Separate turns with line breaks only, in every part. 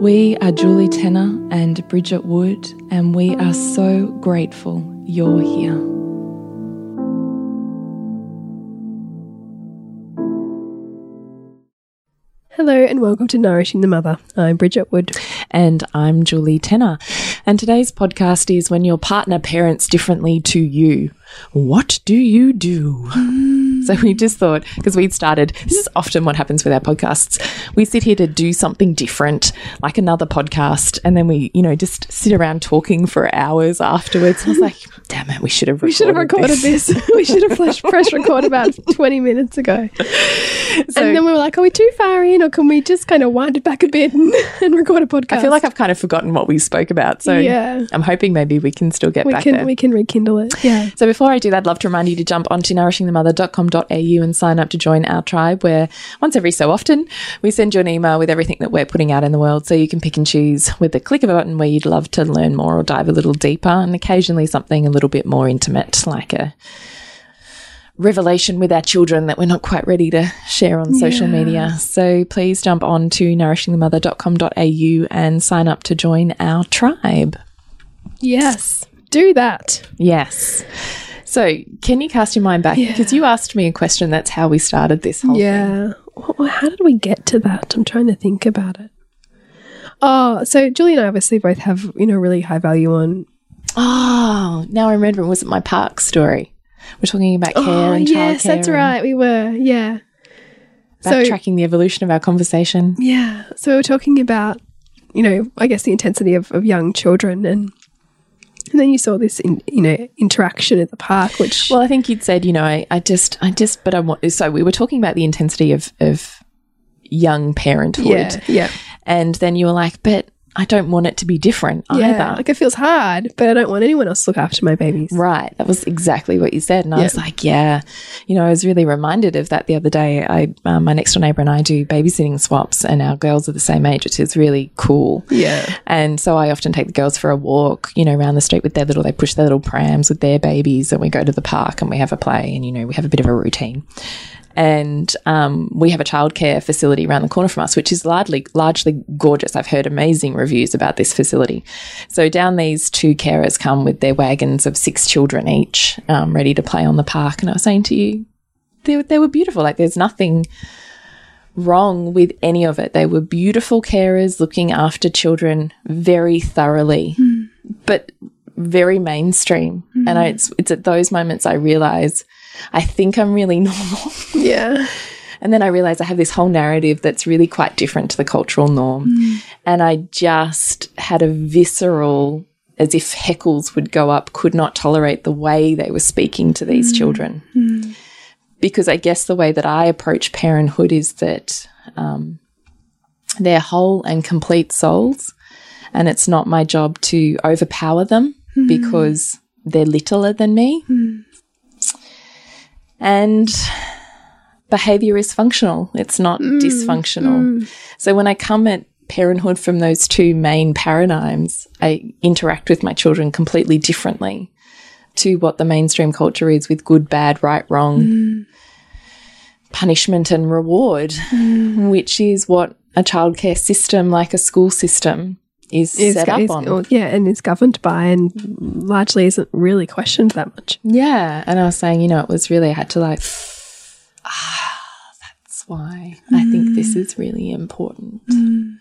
We are Julie Tenner and Bridget Wood, and we are so grateful you're here.
Hello and welcome to Nourishing the Mother. I'm Bridget Wood.
And I'm Julie Tenner. And today's podcast is When Your Partner Parents Differently to You. What do you do? So we just thought, because we'd started, this is often what happens with our podcasts. We sit here to do something different, like another podcast, and then we, you know, just sit around talking for hours afterwards. I was like, damn it, we should have
We should have recorded
this.
this. we should have flash press record about 20 minutes ago.
So-
and then we were like, are we too far in or can we just kind of wind it back a bit and, and record a podcast?
I feel like I've kind of forgotten what we spoke about. So
Yeah.
I'm hoping maybe we can still get
we
back
can
there.
we can rekindle it. Yeah.
So before I do that, I'd love to remind you to jump onto nourishingthemother.com.au and sign up to join our tribe where once every so often we send you an email with everything that we're putting out in the world so you can pick and choose with the click of a button where you'd love to learn more or dive a little deeper and occasionally something a little bit more intimate like a revelation with our children that we're not quite ready to share on social media. So please jump on to nourishingthemother.com.au and sign up to join our tribe.
Yes. Do that.
Yes. So, can you cast your mind back? Because you asked me a question. That's how we started this whole thing.
Yeah. How did we get to that? I'm trying to think about it. Oh, so Julie and I obviously both have, you know, really high value on
Oh, now I remember. Was it my park story? We're talking about care
Oh,
and
yes, that's right. We were, yeah. So
Backtracking the evolution of our conversation.
yeah, so we were talking about, you know, I guess the intensity of, of young children, and and then you saw this, in, you know, interaction at the park, which
Well, I think you'd said, you know, I, I just, I just, but I want. So we were talking about the intensity of of young parenthood,
yeah, yeah,
and then you were like, but I don't want it to be different
yeah.
either.
Like it feels hard, but I don't want anyone else to look after my babies.
Right. That was exactly what you said. And I was like, yeah. You know, I was really reminded of that the other day. I, um, my next door neighbor and I do babysitting swaps and our girls are the same age, which is really cool.
Yeah,
And so I often take the girls for a walk, you know, around the street with their little, they push their little prams with their babies and we go to the park and we have a play and, you know, we have a bit of a routine. And um, we have a childcare facility around the corner from us, which is largely largely gorgeous. I've heard amazing reviews about this facility. So down these two carers come with their wagons of six children each, um, ready to play on the park. And I was saying to you, they, they were beautiful. Like there's nothing wrong with any of it. They were beautiful carers looking after children very thoroughly, but very mainstream. And I, it's, it's at those moments I realize I think I'm really normal.
yeah,
And then I realize I have this whole narrative that's really quite different to the cultural norm. Mm. And I just had a visceral, as if heckles would go up, could not tolerate the way they were speaking to these mm. children. Mm. Because I guess the way that I approach parenthood is that um, they're whole and complete souls. And it's not my job to overpower them because they're littler than me. And behavior is functional, it's not mm, dysfunctional. Mm. So when I come at parenthood from those two main paradigms, I interact with my children completely differently to what the mainstream culture is with good, bad, right, wrong, mm. punishment and reward, which is what a childcare system like a school system is,
Is-
set up
is-
on.
or- yeah, and is governed by and largely isn't really questioned that much.
Yeah. And I was saying, you know, it was really, I had to like, ah, that's why I think this mm. is really important. Mm.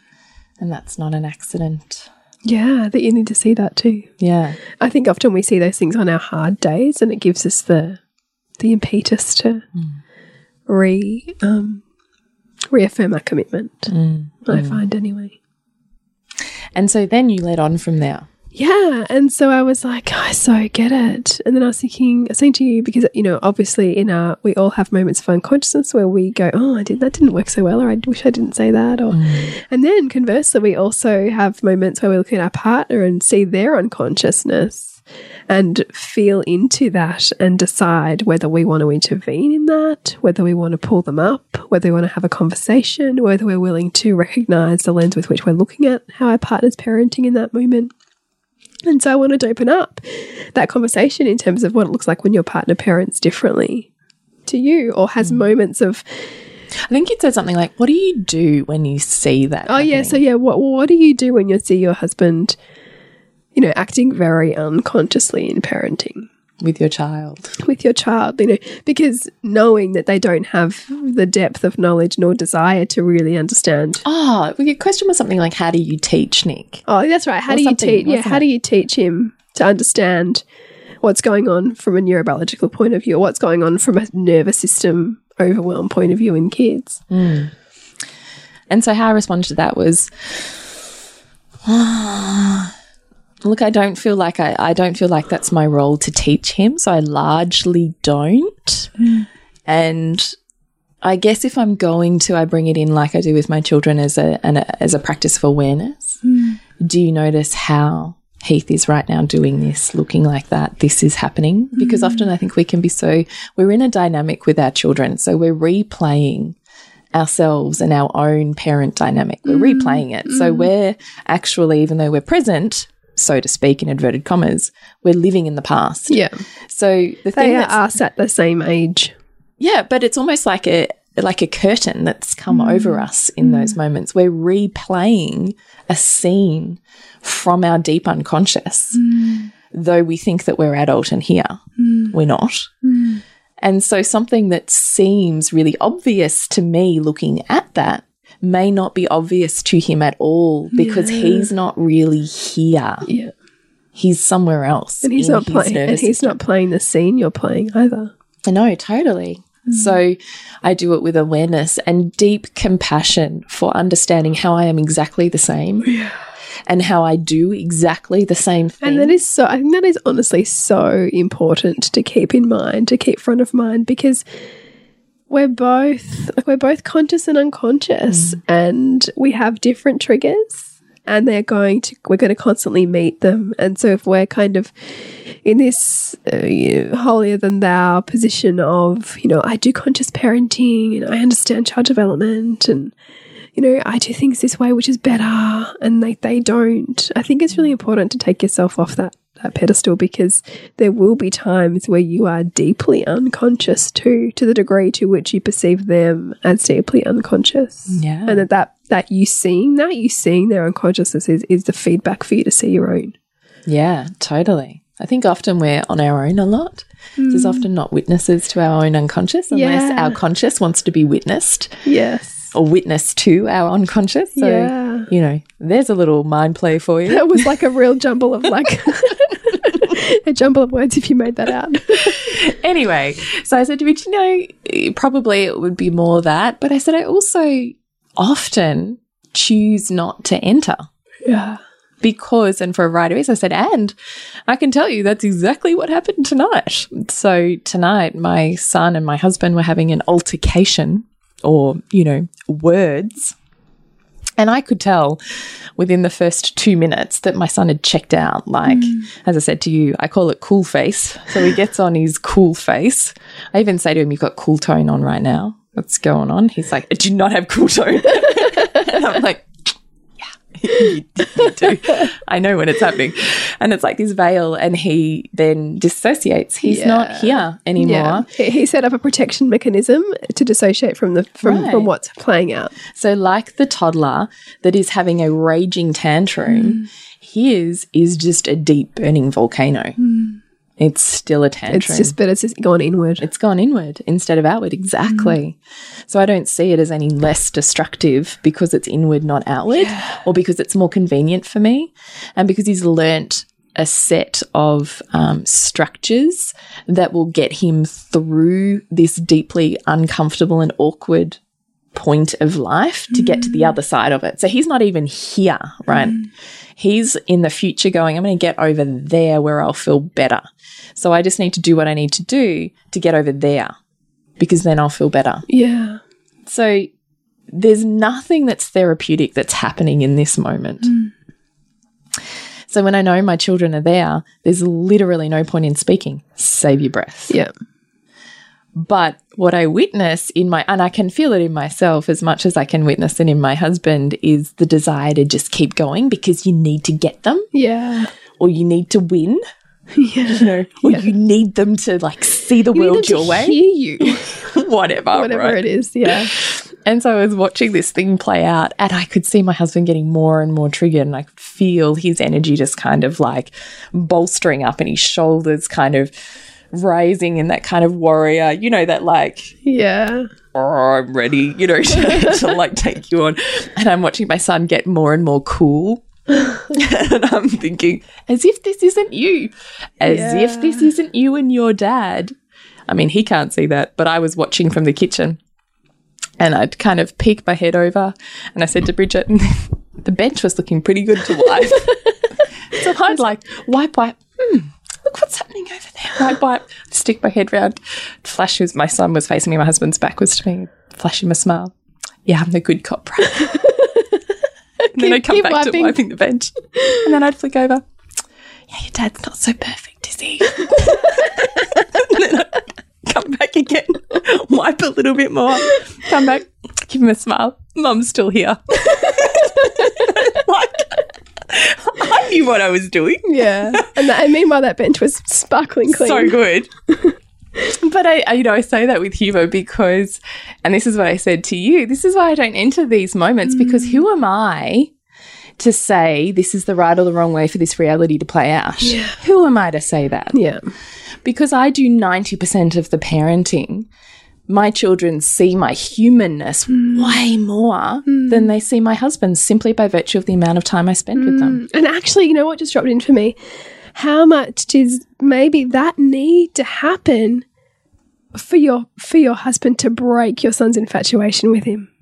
And that's not an accident.
Yeah, that you need to see that too.
Yeah.
I think often we see those things on our hard days, and it gives us the the impetus to mm. re um, reaffirm our commitment. I find anyway.
And so then you led on from there.
Yeah, and so I was like, oh, I so get it. And then I was thinking, saying to you because you know, obviously, in our we all have moments of unconsciousness where we go, oh, I did that didn't work so well, or I wish I didn't say that, or mm. and then conversely, we also have moments where we look at our partner and see their unconsciousness and feel into that and decide whether we want to intervene in that, whether we want to pull them up, whether we want to have a conversation, whether we're willing to recognize the lens with which we're looking at how our partner's parenting in that moment. And so I wanted to open up that conversation in terms of what it looks like when your partner parents differently to you or has mm. moments of,
I think you said something like, What do you do when you see that?
oh, yeah, so yeah, what, what do you do when you see your husband, you know, acting very unconsciously in parenting?
with your child.
with your child, you know, because knowing that they don't have the depth of knowledge nor desire to really understand.
Oh, well, your question was something like, How do you teach Nick?
Oh, that's right. How
Or
do you teach? Yeah, how
it?
do you teach him to understand what's going on from a neurobiological point of view, or what's going on from a nervous system overwhelm point of view in kids? Hmm.
And so how I responded to that was, ah, look, I don't feel like I, I don't feel like that's my role to teach him. So I largely don't. And I guess if I'm going to, I bring it in like I do with my children as a, an, as a practice of awareness. Do you notice how Heath is right now doing this, looking like that? This is happening because mm. often I think we can be so, we're in a dynamic with our children. So we're replaying ourselves and our own parent dynamic. We're mm. replaying it. So mm. we're actually, even though we're present, so to speak, in inverted commas, we're living in the past.
Yeah,
So the thing
they are us at the same age.
yeah, but it's almost like a like a curtain that's come mm. over us in those mm. moments. We're replaying a scene from our deep unconscious, mm. though we think that we're adult and here, we're not. And so something that seems really obvious to me looking at that may not be obvious to him at all because he's not really here.
Yeah,
He's somewhere else.
and he's not playing. And he's not playing the scene you're playing either.
no, totally. Mm. So I do it with awareness and deep compassion for understanding how I am exactly the same and how I do exactly the same thing.
And that is so, I think that is honestly so important to keep in mind, to keep front of mind, because we're both, like, we're both conscious and unconscious, and we have different triggers, and they're going to, we're going to constantly meet them. And so if we're kind of in this uh, you know, holier than thou position of, you know, I do conscious parenting and I understand child development and, you know, I do things this way, which is better, and they, they don't. I think it's really important to take yourself off that, that pedestal because there will be times where you are deeply unconscious too, to the degree to which you perceive them as deeply unconscious.
Yeah.
And that, that, that you seeing that, you seeing their unconsciousness is, is the feedback for you to see your own.
yeah, totally. I think often we're on our own a lot. There's hmm. often not witnesses to our own unconscious unless
Yeah.
our conscious wants to be witnessed
Yes.
or witness to our unconscious. So,
Yeah.
you know, there's a little mind play for you.
That was like a real jumble of like a jumble of words if you made that out.
anyway, so I said to Rich, you know, probably it would be more that. But I said, I also often choose not to enter
Yeah.
because, and for a variety of reasons, I said, and I can tell you that's exactly what happened tonight. So tonight, my son and my husband were having an altercation or, you know, words. And I could tell within the first two minutes that my son had checked out. Like, mm. as I said to you, I call it cool face. So he gets on his cool face. I even say to him, You've got cool tone on right now. What's going on? He's like, I do not have cool tone. and I'm like, you, you do. I know when it's happening. And it's like this veil, and he then dissociates. He's
Yeah.
not here anymore.
He, he set up a protection mechanism to dissociate from the from,
Right.
from what's playing out.
So, like the toddler that is having a raging tantrum, mm. his is just a deep burning volcano. Mm. It's still a tantrum.
It's just but it's just gone inward.
it's gone inward instead of outward. Exactly. So I don't see it as any less destructive because it's inward, not outward, or because it's more convenient for me, and because he's learnt a set of um, structures that will get him through this deeply uncomfortable and awkward point of life to get to the mm. other side of it. So he's not even here, right? Mm. He's in the future going, I'm going to get over there where I'll feel better. So I just need to do what I need to do to get over there because then I'll feel better.
yeah.
So there's nothing that's therapeutic that's happening in this moment. Mm. So when I know my children are there, there's literally no point in speaking. Save your breath.
Yeah.
But what I witness in my, and I can feel it in myself as much as I can witness it in my husband, is the desire to just keep going because you need to get them
Yeah.
or you need to win,
Yeah.
you know, or you need them to like see the
You
world
to
your way,
hear you,
whatever.
whatever
right?
it is. Yeah.
And so I was watching this thing play out, and I could see my husband getting more and more triggered, and I could feel his energy just kind of like bolstering up, and his shoulders kind of rising in that kind of warrior, you know, that like,
Yeah.
oh, I'm ready, you know, to, to like take you on. And I'm watching my son get more and more cool. and I'm thinking, as if this isn't you, as if this isn't you and your dad. I mean, he can't see that, but I was watching from the kitchen and I'd kind of peek my head over and I said to Bridget, the bench was looking pretty good to wipe. so I'd like wipe, wipe. Hmm, look what's happening over there. i wipe, wipe. Stick my head round. Flash was my son was facing me. My husband's back was to me. Flash him a smile. Yeah, I'm the good cop. right? and then I'd come back
wiping.
to wiping the bench, and then I'd flick over. Yeah, your dad's not so perfect, is he? and then I'd come back again, wipe a little bit more, come back, give him a smile. Mum's still here. like, I knew what I was doing.
Yeah. and, that, and meanwhile, that bench was sparkling clean.
So good. but I, I, you know, I say that with humor because, and this is what I said to you. This is why I don't enter these moments mm. because who am I to say this is the right or the wrong way for this reality to play out? Who am I to say that?
Yeah.
because I do 90% of the parenting, my children see my humanness hmm. way more hmm. than they see my husband simply by virtue of the amount of time I spend with them. Hmm.
And actually, you know what just dropped in for me? How much does maybe that need to happen for your for your husband to break your son's infatuation with him?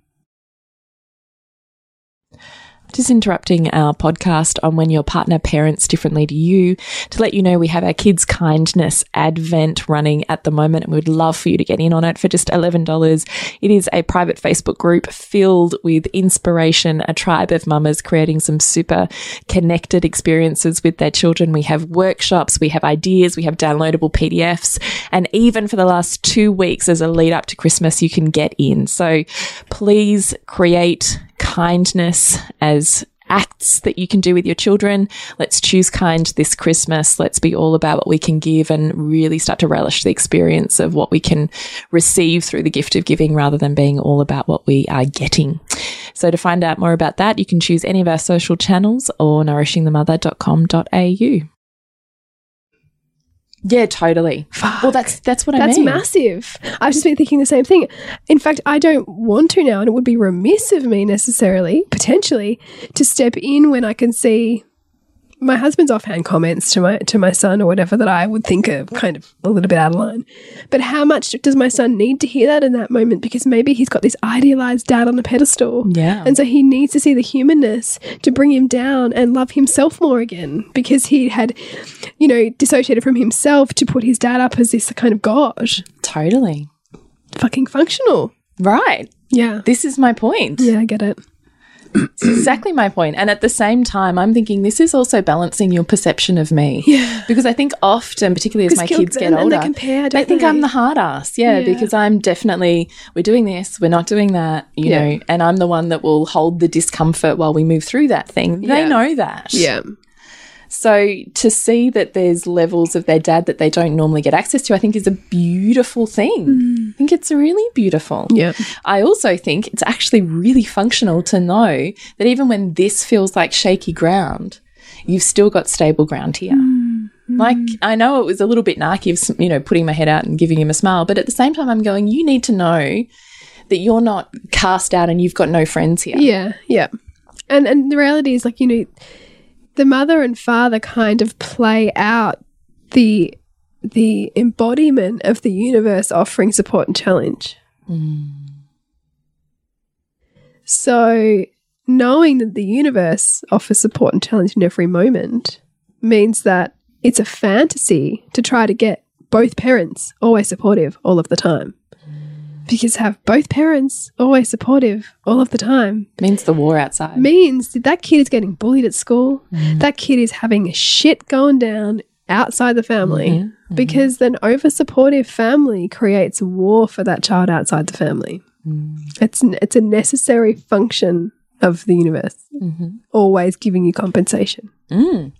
Just interrupting our podcast on when your partner parents differently to you to let you know we have our Kids Kindness Advent running at the moment and we'd love for you to get in on it for just $11. It is a private Facebook group filled with inspiration, a tribe of mamas creating some super connected experiences with their children. We have workshops, we have ideas, we have downloadable PDFs, and even for the last two weeks as a lead up to Christmas, you can get in. So please create kindness as acts that you can do with your children. Let's choose kind this Christmas. Let's be all about what we can give and really start to relish the experience of what we can receive through the gift of giving rather than being all about what we are getting. So to find out more about that, you can choose any of our social channels or nourishingthemother.com.au. Yeah, totally. Well, that's that's what I mean.
That's massive. I've just been thinking the same thing. In fact, I don't want to now, and it would be remiss of me necessarily, potentially, to step in when I can see my husband's offhand comments to my to my son or whatever that I would think are kind of a little bit out of line. But how much does my son need to hear that in that moment? Because maybe he's got this idealized dad on a pedestal.
Yeah.
And so he needs to see the humanness to bring him down and love himself more again because he had, you know, dissociated from himself to put his dad up as this kind of god.
Totally.
Fucking functional.
Right.
Yeah.
This is my point.
Yeah, I get it.
It's exactly my point. And at the same time, I'm thinking this is also balancing your perception of me.
Yeah.
Because I think often, particularly as my
kids-
get
and- and they
older,
compare,
they think
they?
I'm the hard ass. Yeah,
Yeah.
because I'm definitely, we're doing this, we're not doing that, you
Yeah.
know, and I'm the one that will hold the discomfort while we move through that thing. They know that.
Yeah.
So to see that there's levels of their dad that they don't normally get access to, I think is a beautiful thing. Mm. I think it's really beautiful.
Yeah.
I also think it's actually really functional to know that even when this feels like shaky ground, you've still got stable ground here. Mm-hmm. Like I know it was a little bit narky of you know putting my head out and giving him a smile, but at the same time I'm going. You need to know that you're not cast out and you've got no friends here.
Yeah, yeah. And and the reality is like, you know, the mother and father kind of play out the the embodiment of the universe offering support and challenge. So knowing that the universe offers support and challenge in every moment means that it's a fantasy to try to get both parents always supportive all of the time. Because have both parents always supportive all of the time
means the war outside.
means that that kid is getting bullied at school. Mm. That kid is having shit going down outside the family mm-hmm. Mm-hmm. because an over supportive family creates war for that child outside the family. Mm. It's it's a necessary function of the universe, mm-hmm. always giving you compensation. Mm.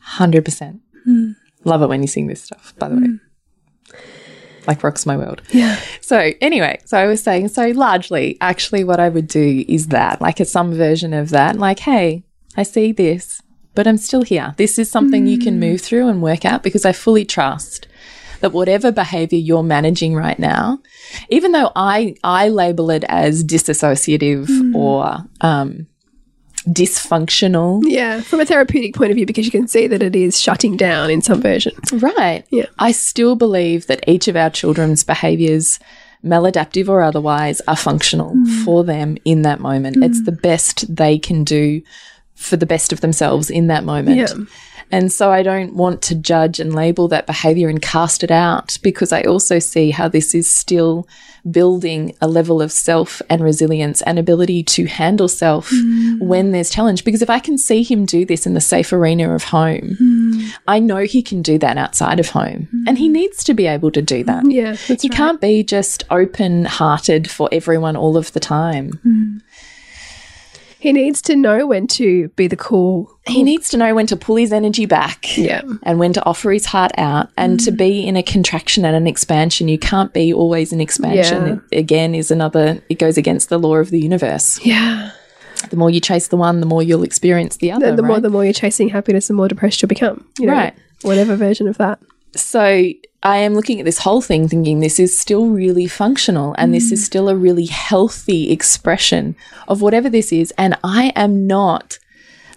Hundred percent. Love it when you sing this stuff. By the way, like rocks my world.
Yeah,
So anyway, so I was saying, so largely, actually, what I would do is that, like, a some version of that, like, hey, I see this, but I'm still here. This is something you can move through and work out because I fully trust that whatever behavior you're managing right now, even though I I label it as disassociative or um, dysfunctional,
yeah. From a therapeutic point of view, because you can see that it is shutting down in some version.
Right.
Yeah.
I still believe that each of our children's behaviors, maladaptive or otherwise, are functional
Mm.
for them in that moment. It's the best they can do for the best of themselves in that moment.
Yeah.
And so I don't want to judge and label that behavior and cast it out because I also see how this is still building a level of self and resilience and ability to handle self hmm. when there's challenge. Because if I can see him do this in the safe arena of home, hmm. I know he can do that outside of home. And he hmm. needs to be able to do that.
Yeah,
He
right.
can't be just open hearted for everyone all of the time.
He needs to know when to be the cool.
He needs to know when to pull his energy back.
Yeah.
and when to offer his heart out and to be in a contraction and an expansion. You can't be always in expansion.
Yeah.
Again, is another, it goes against the law of the universe.
Yeah.
The more you chase the one, the more you'll experience the other.
And the more the more you're chasing happiness, the more depressed you'll become. You know,
Right.
Whatever version of that.
so I am looking at this whole thing thinking this is still really functional and this is mm. still a really healthy expression of whatever this is. And I am not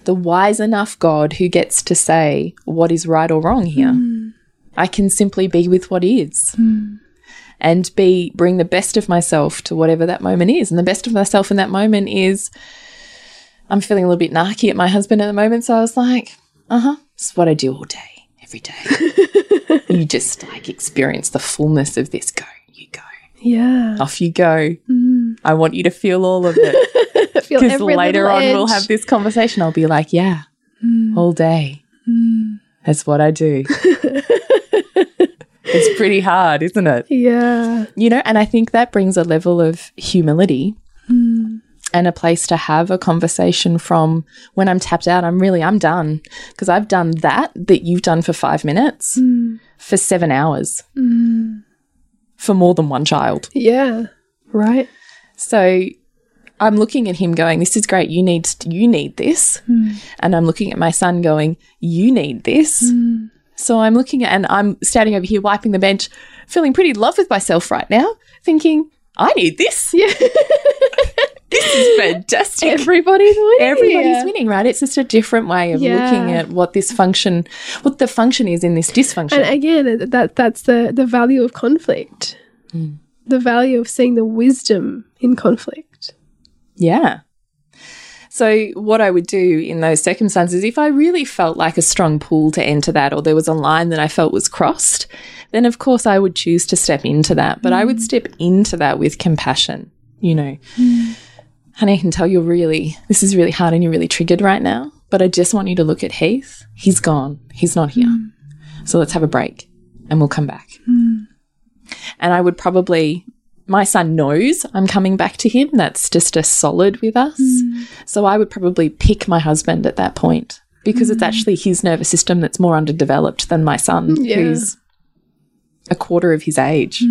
the wise enough God who gets to say what is right or wrong here. Mm. I can simply be with what is. Mm. And be bring the best of myself to whatever that moment is. And the best of myself in that moment is I'm feeling a little bit narky at my husband at the moment. So I was like, uh huh, this is what I do all day, every day. you just like experience the fullness of this. Go, you go.
Yeah.
Off you go. I want you to feel all of it. Because later on we'll have this conversation. I'll be like, yeah, all day. That's what I do. it's pretty hard, isn't it?
Yeah.
You know, and I think that brings a level of humility and a place to have a conversation from when I'm tapped out, I'm really, I'm done. Because I've done that that you've done for five minutes mm. for seven hours mm. for more than one child.
Yeah. Right.
So I'm looking at him going, this is great. You need, you need this. Mm. And I'm looking at my son going, you need this. So I'm looking at, and I'm standing over here wiping the bench, feeling pretty in love with myself right now, thinking, I need this.
Yeah.
This is fantastic.
Everybody's winning.
Everybody's winning, right? It's just a different way of
Yeah.
looking at what this function, what the function is in this dysfunction.
And again, that that's the the value of conflict. Hmm. The value of seeing the wisdom in conflict.
Yeah. So, what I would do in those circumstances, if I really felt like a strong pull to enter that, or there was a line that I felt was crossed, then of course I would choose to step into that. But I would hmm. step into that with compassion, you know. Hmm. Honey, I can tell you're really, this is really hard and you're really triggered right now, but I just want you to look at Heath. He's gone. He's not here. Hmm. So let's have a break and we'll come back. Hmm. And I would probably, my son knows I'm coming back to him. That's just a solid with us. Hmm. So I would probably pick my husband at that point because it's actually his nervous system that's more underdeveloped than my son,
Yeah.
who's a quarter of his age.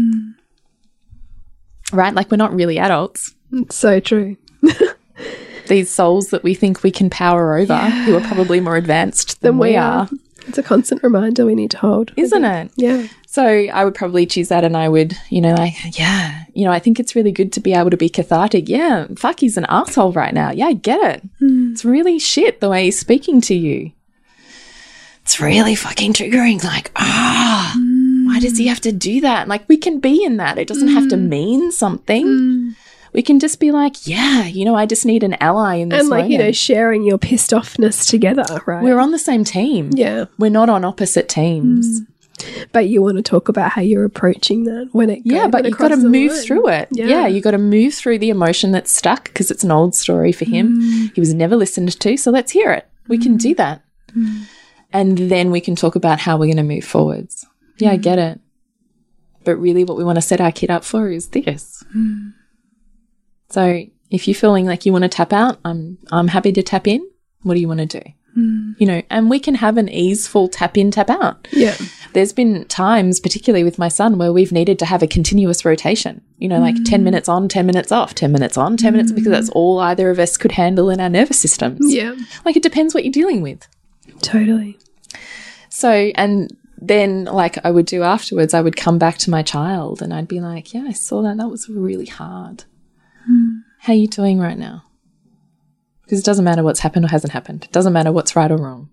Right? Like we're not really adults.
It's so true.
These souls that we think we can power over, who are probably more advanced than,
Than
we,
we
are.
are. It's a constant reminder we need to hold.
Isn't it?
Yeah.
So I would probably choose that and I would, you know, like, yeah, you know, I think it's really good to be able to be cathartic. Yeah, fuck, he's an asshole right now. Yeah, I get it. Hmm. It's really shit the way he's speaking to you. It's really fucking triggering. Like, ah, why does he have to do that? Like, we can be in that. It doesn't have to hmm. mean something. Hmm. We can just be like, yeah, you know, I just need an ally in this
And like, you know, sharing your pissed offness together, right?
We're on the same team.
yeah.
We're not on opposite teams.
But you want to talk about how you're approaching that when it
Yeah, but you've got to move
line.
through it.
Yeah.
Yeah, you've got to move through the emotion that's stuck because it's an old story for him.
Mm.
He was never listened to, so let's hear it. We can do that.
Mm.
And then we can talk about how we're going to move forwards. Yeah,
Mm.
I get it. But really, what we want to set our kid up for is this.
Mm.
So if you're feeling like you want to tap out, I'm I'm happy to tap in. What do you want to do?
Mm.
You know, and we can have an easeful tap in, tap out
Yeah.
there's been times, particularly with my son, where we've needed to have a continuous rotation. You know, like 10 minutes on, 10 minutes off, 10 minutes on, 10 minutes, because that's all either of us could handle in our nervous systems.
Yeah.
Like it depends what you're dealing with.
Totally.
So, and then, like I would do afterwards, I would come back to my child and I'd be like, Yeah, I saw that. That was really hard. How are you doing right now? Because it doesn't matter what's happened or hasn't happened, it doesn't matter what's right or wrong.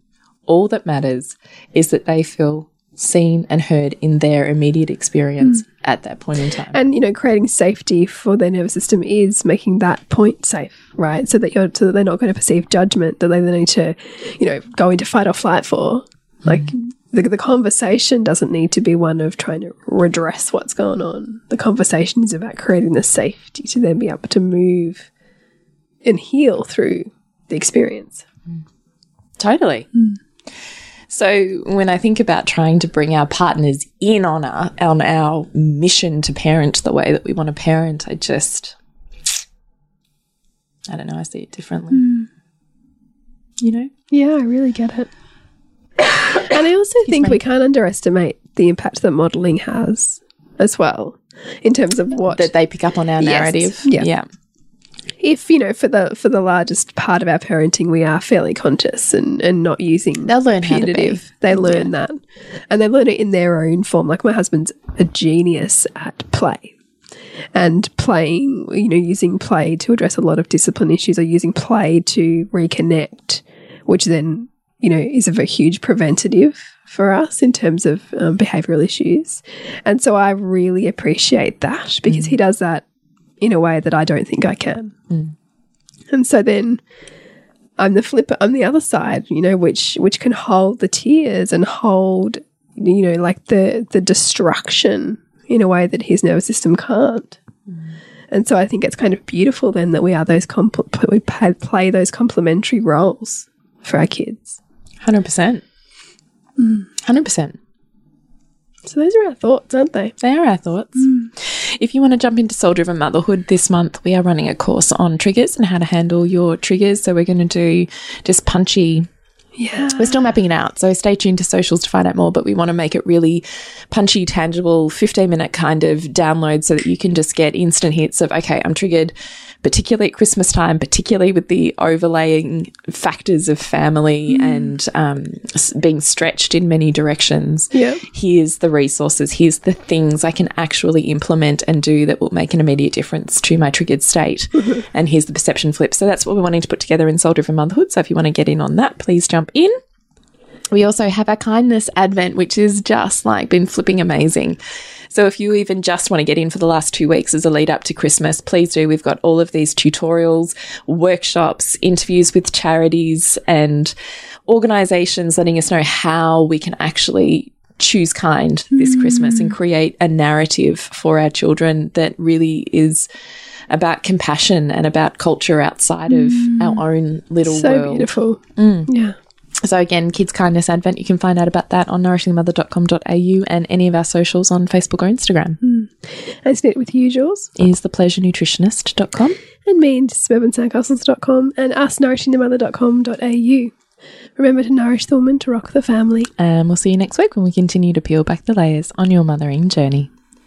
All that matters is that they feel seen and heard in their immediate experience hmm. at that point in time.
And you know, creating safety for their nervous system is making that point safe, right? So that you're so that they're not going to perceive judgment that they need to, you know, go into fight or flight for. Like hmm. The, the conversation doesn't need to be one of trying to redress what's going on. The conversation is about creating the safety to then be able to move and heal through the experience.
Totally. So when I think about trying to bring our partners in on our on our mission to parent the way that we want to parent, I just I don't know, I see it differently. Hmm. You know?
Yeah, I really get it. And I also think we can't underestimate the impact that modeling has as well in terms of what
That they pick up on our
Yes.
narrative.
Yeah.
Yeah.
if you know for the for the largest part of our parenting we are fairly conscious and and not using
They'll learn how to be.
punitive they learn that and they learn it in their own form like my husband's a genius at play and playing you know using play to address a lot of discipline issues or using play to reconnect which then you know is of a huge preventative for us in terms of um, behavioral issues. And so i really appreciate that because he mm. does that in a way that i don't think i can. Mm. And so then I'm the flipper, I'm the other side, you know, which which can hold the tears and hold, you know, like the the destruction in a way that his nervous system can't. Mm. And so I think it's kind of beautiful then that we are those we play those complementary roles for our kids.
Hundred percent. Hundred percent.
So those are our thoughts, aren't they?
They are our thoughts. Mm. If you want to jump into Soul Driven Motherhood this month, we are running a course on triggers and how to handle your triggers. So we're going to do just punchy.
Yeah.
We're still mapping it out. So stay tuned to socials to find out more, but we want to make it really punchy, tangible, 15 minute kind of download so that you can just get instant hits of, okay, I'm triggered, particularly at Christmas time, particularly with the overlaying factors of family and um, being stretched in many directions
Yeah.
here's the resources, here's the things I can actually implement and do that will make an immediate difference to my triggered state. and here's the perception flip. So that's what we're wanting to put together in Soul Driven Motherhood. So if you want to get in on that, please jump in. We also have our kindness advent, which is just like been flipping amazing. So if you even just want to get in for the last two weeks as a lead up to Christmas, please do. We've got all of these tutorials, workshops, interviews with charities and organizations letting us know how we can actually choose kind this hmm. Christmas and create a narrative for our children that really is about compassion and about culture outside of hmm. our own little
So
world.
beautiful. Mm. Yeah.
So again, Kids Kindness Advent, you can find out about that on nourishingmother.com.au and any of our socials on Facebook or Instagram. Hmm.
And knit with you, Jules.
Is thepleasurenutritionist.com.
and me into suburbansandcastles.com and us nourishingthemother.com.au. Remember to nourish the woman to rock the family.
And we'll see you next week when we continue to peel back the layers on your mothering journey.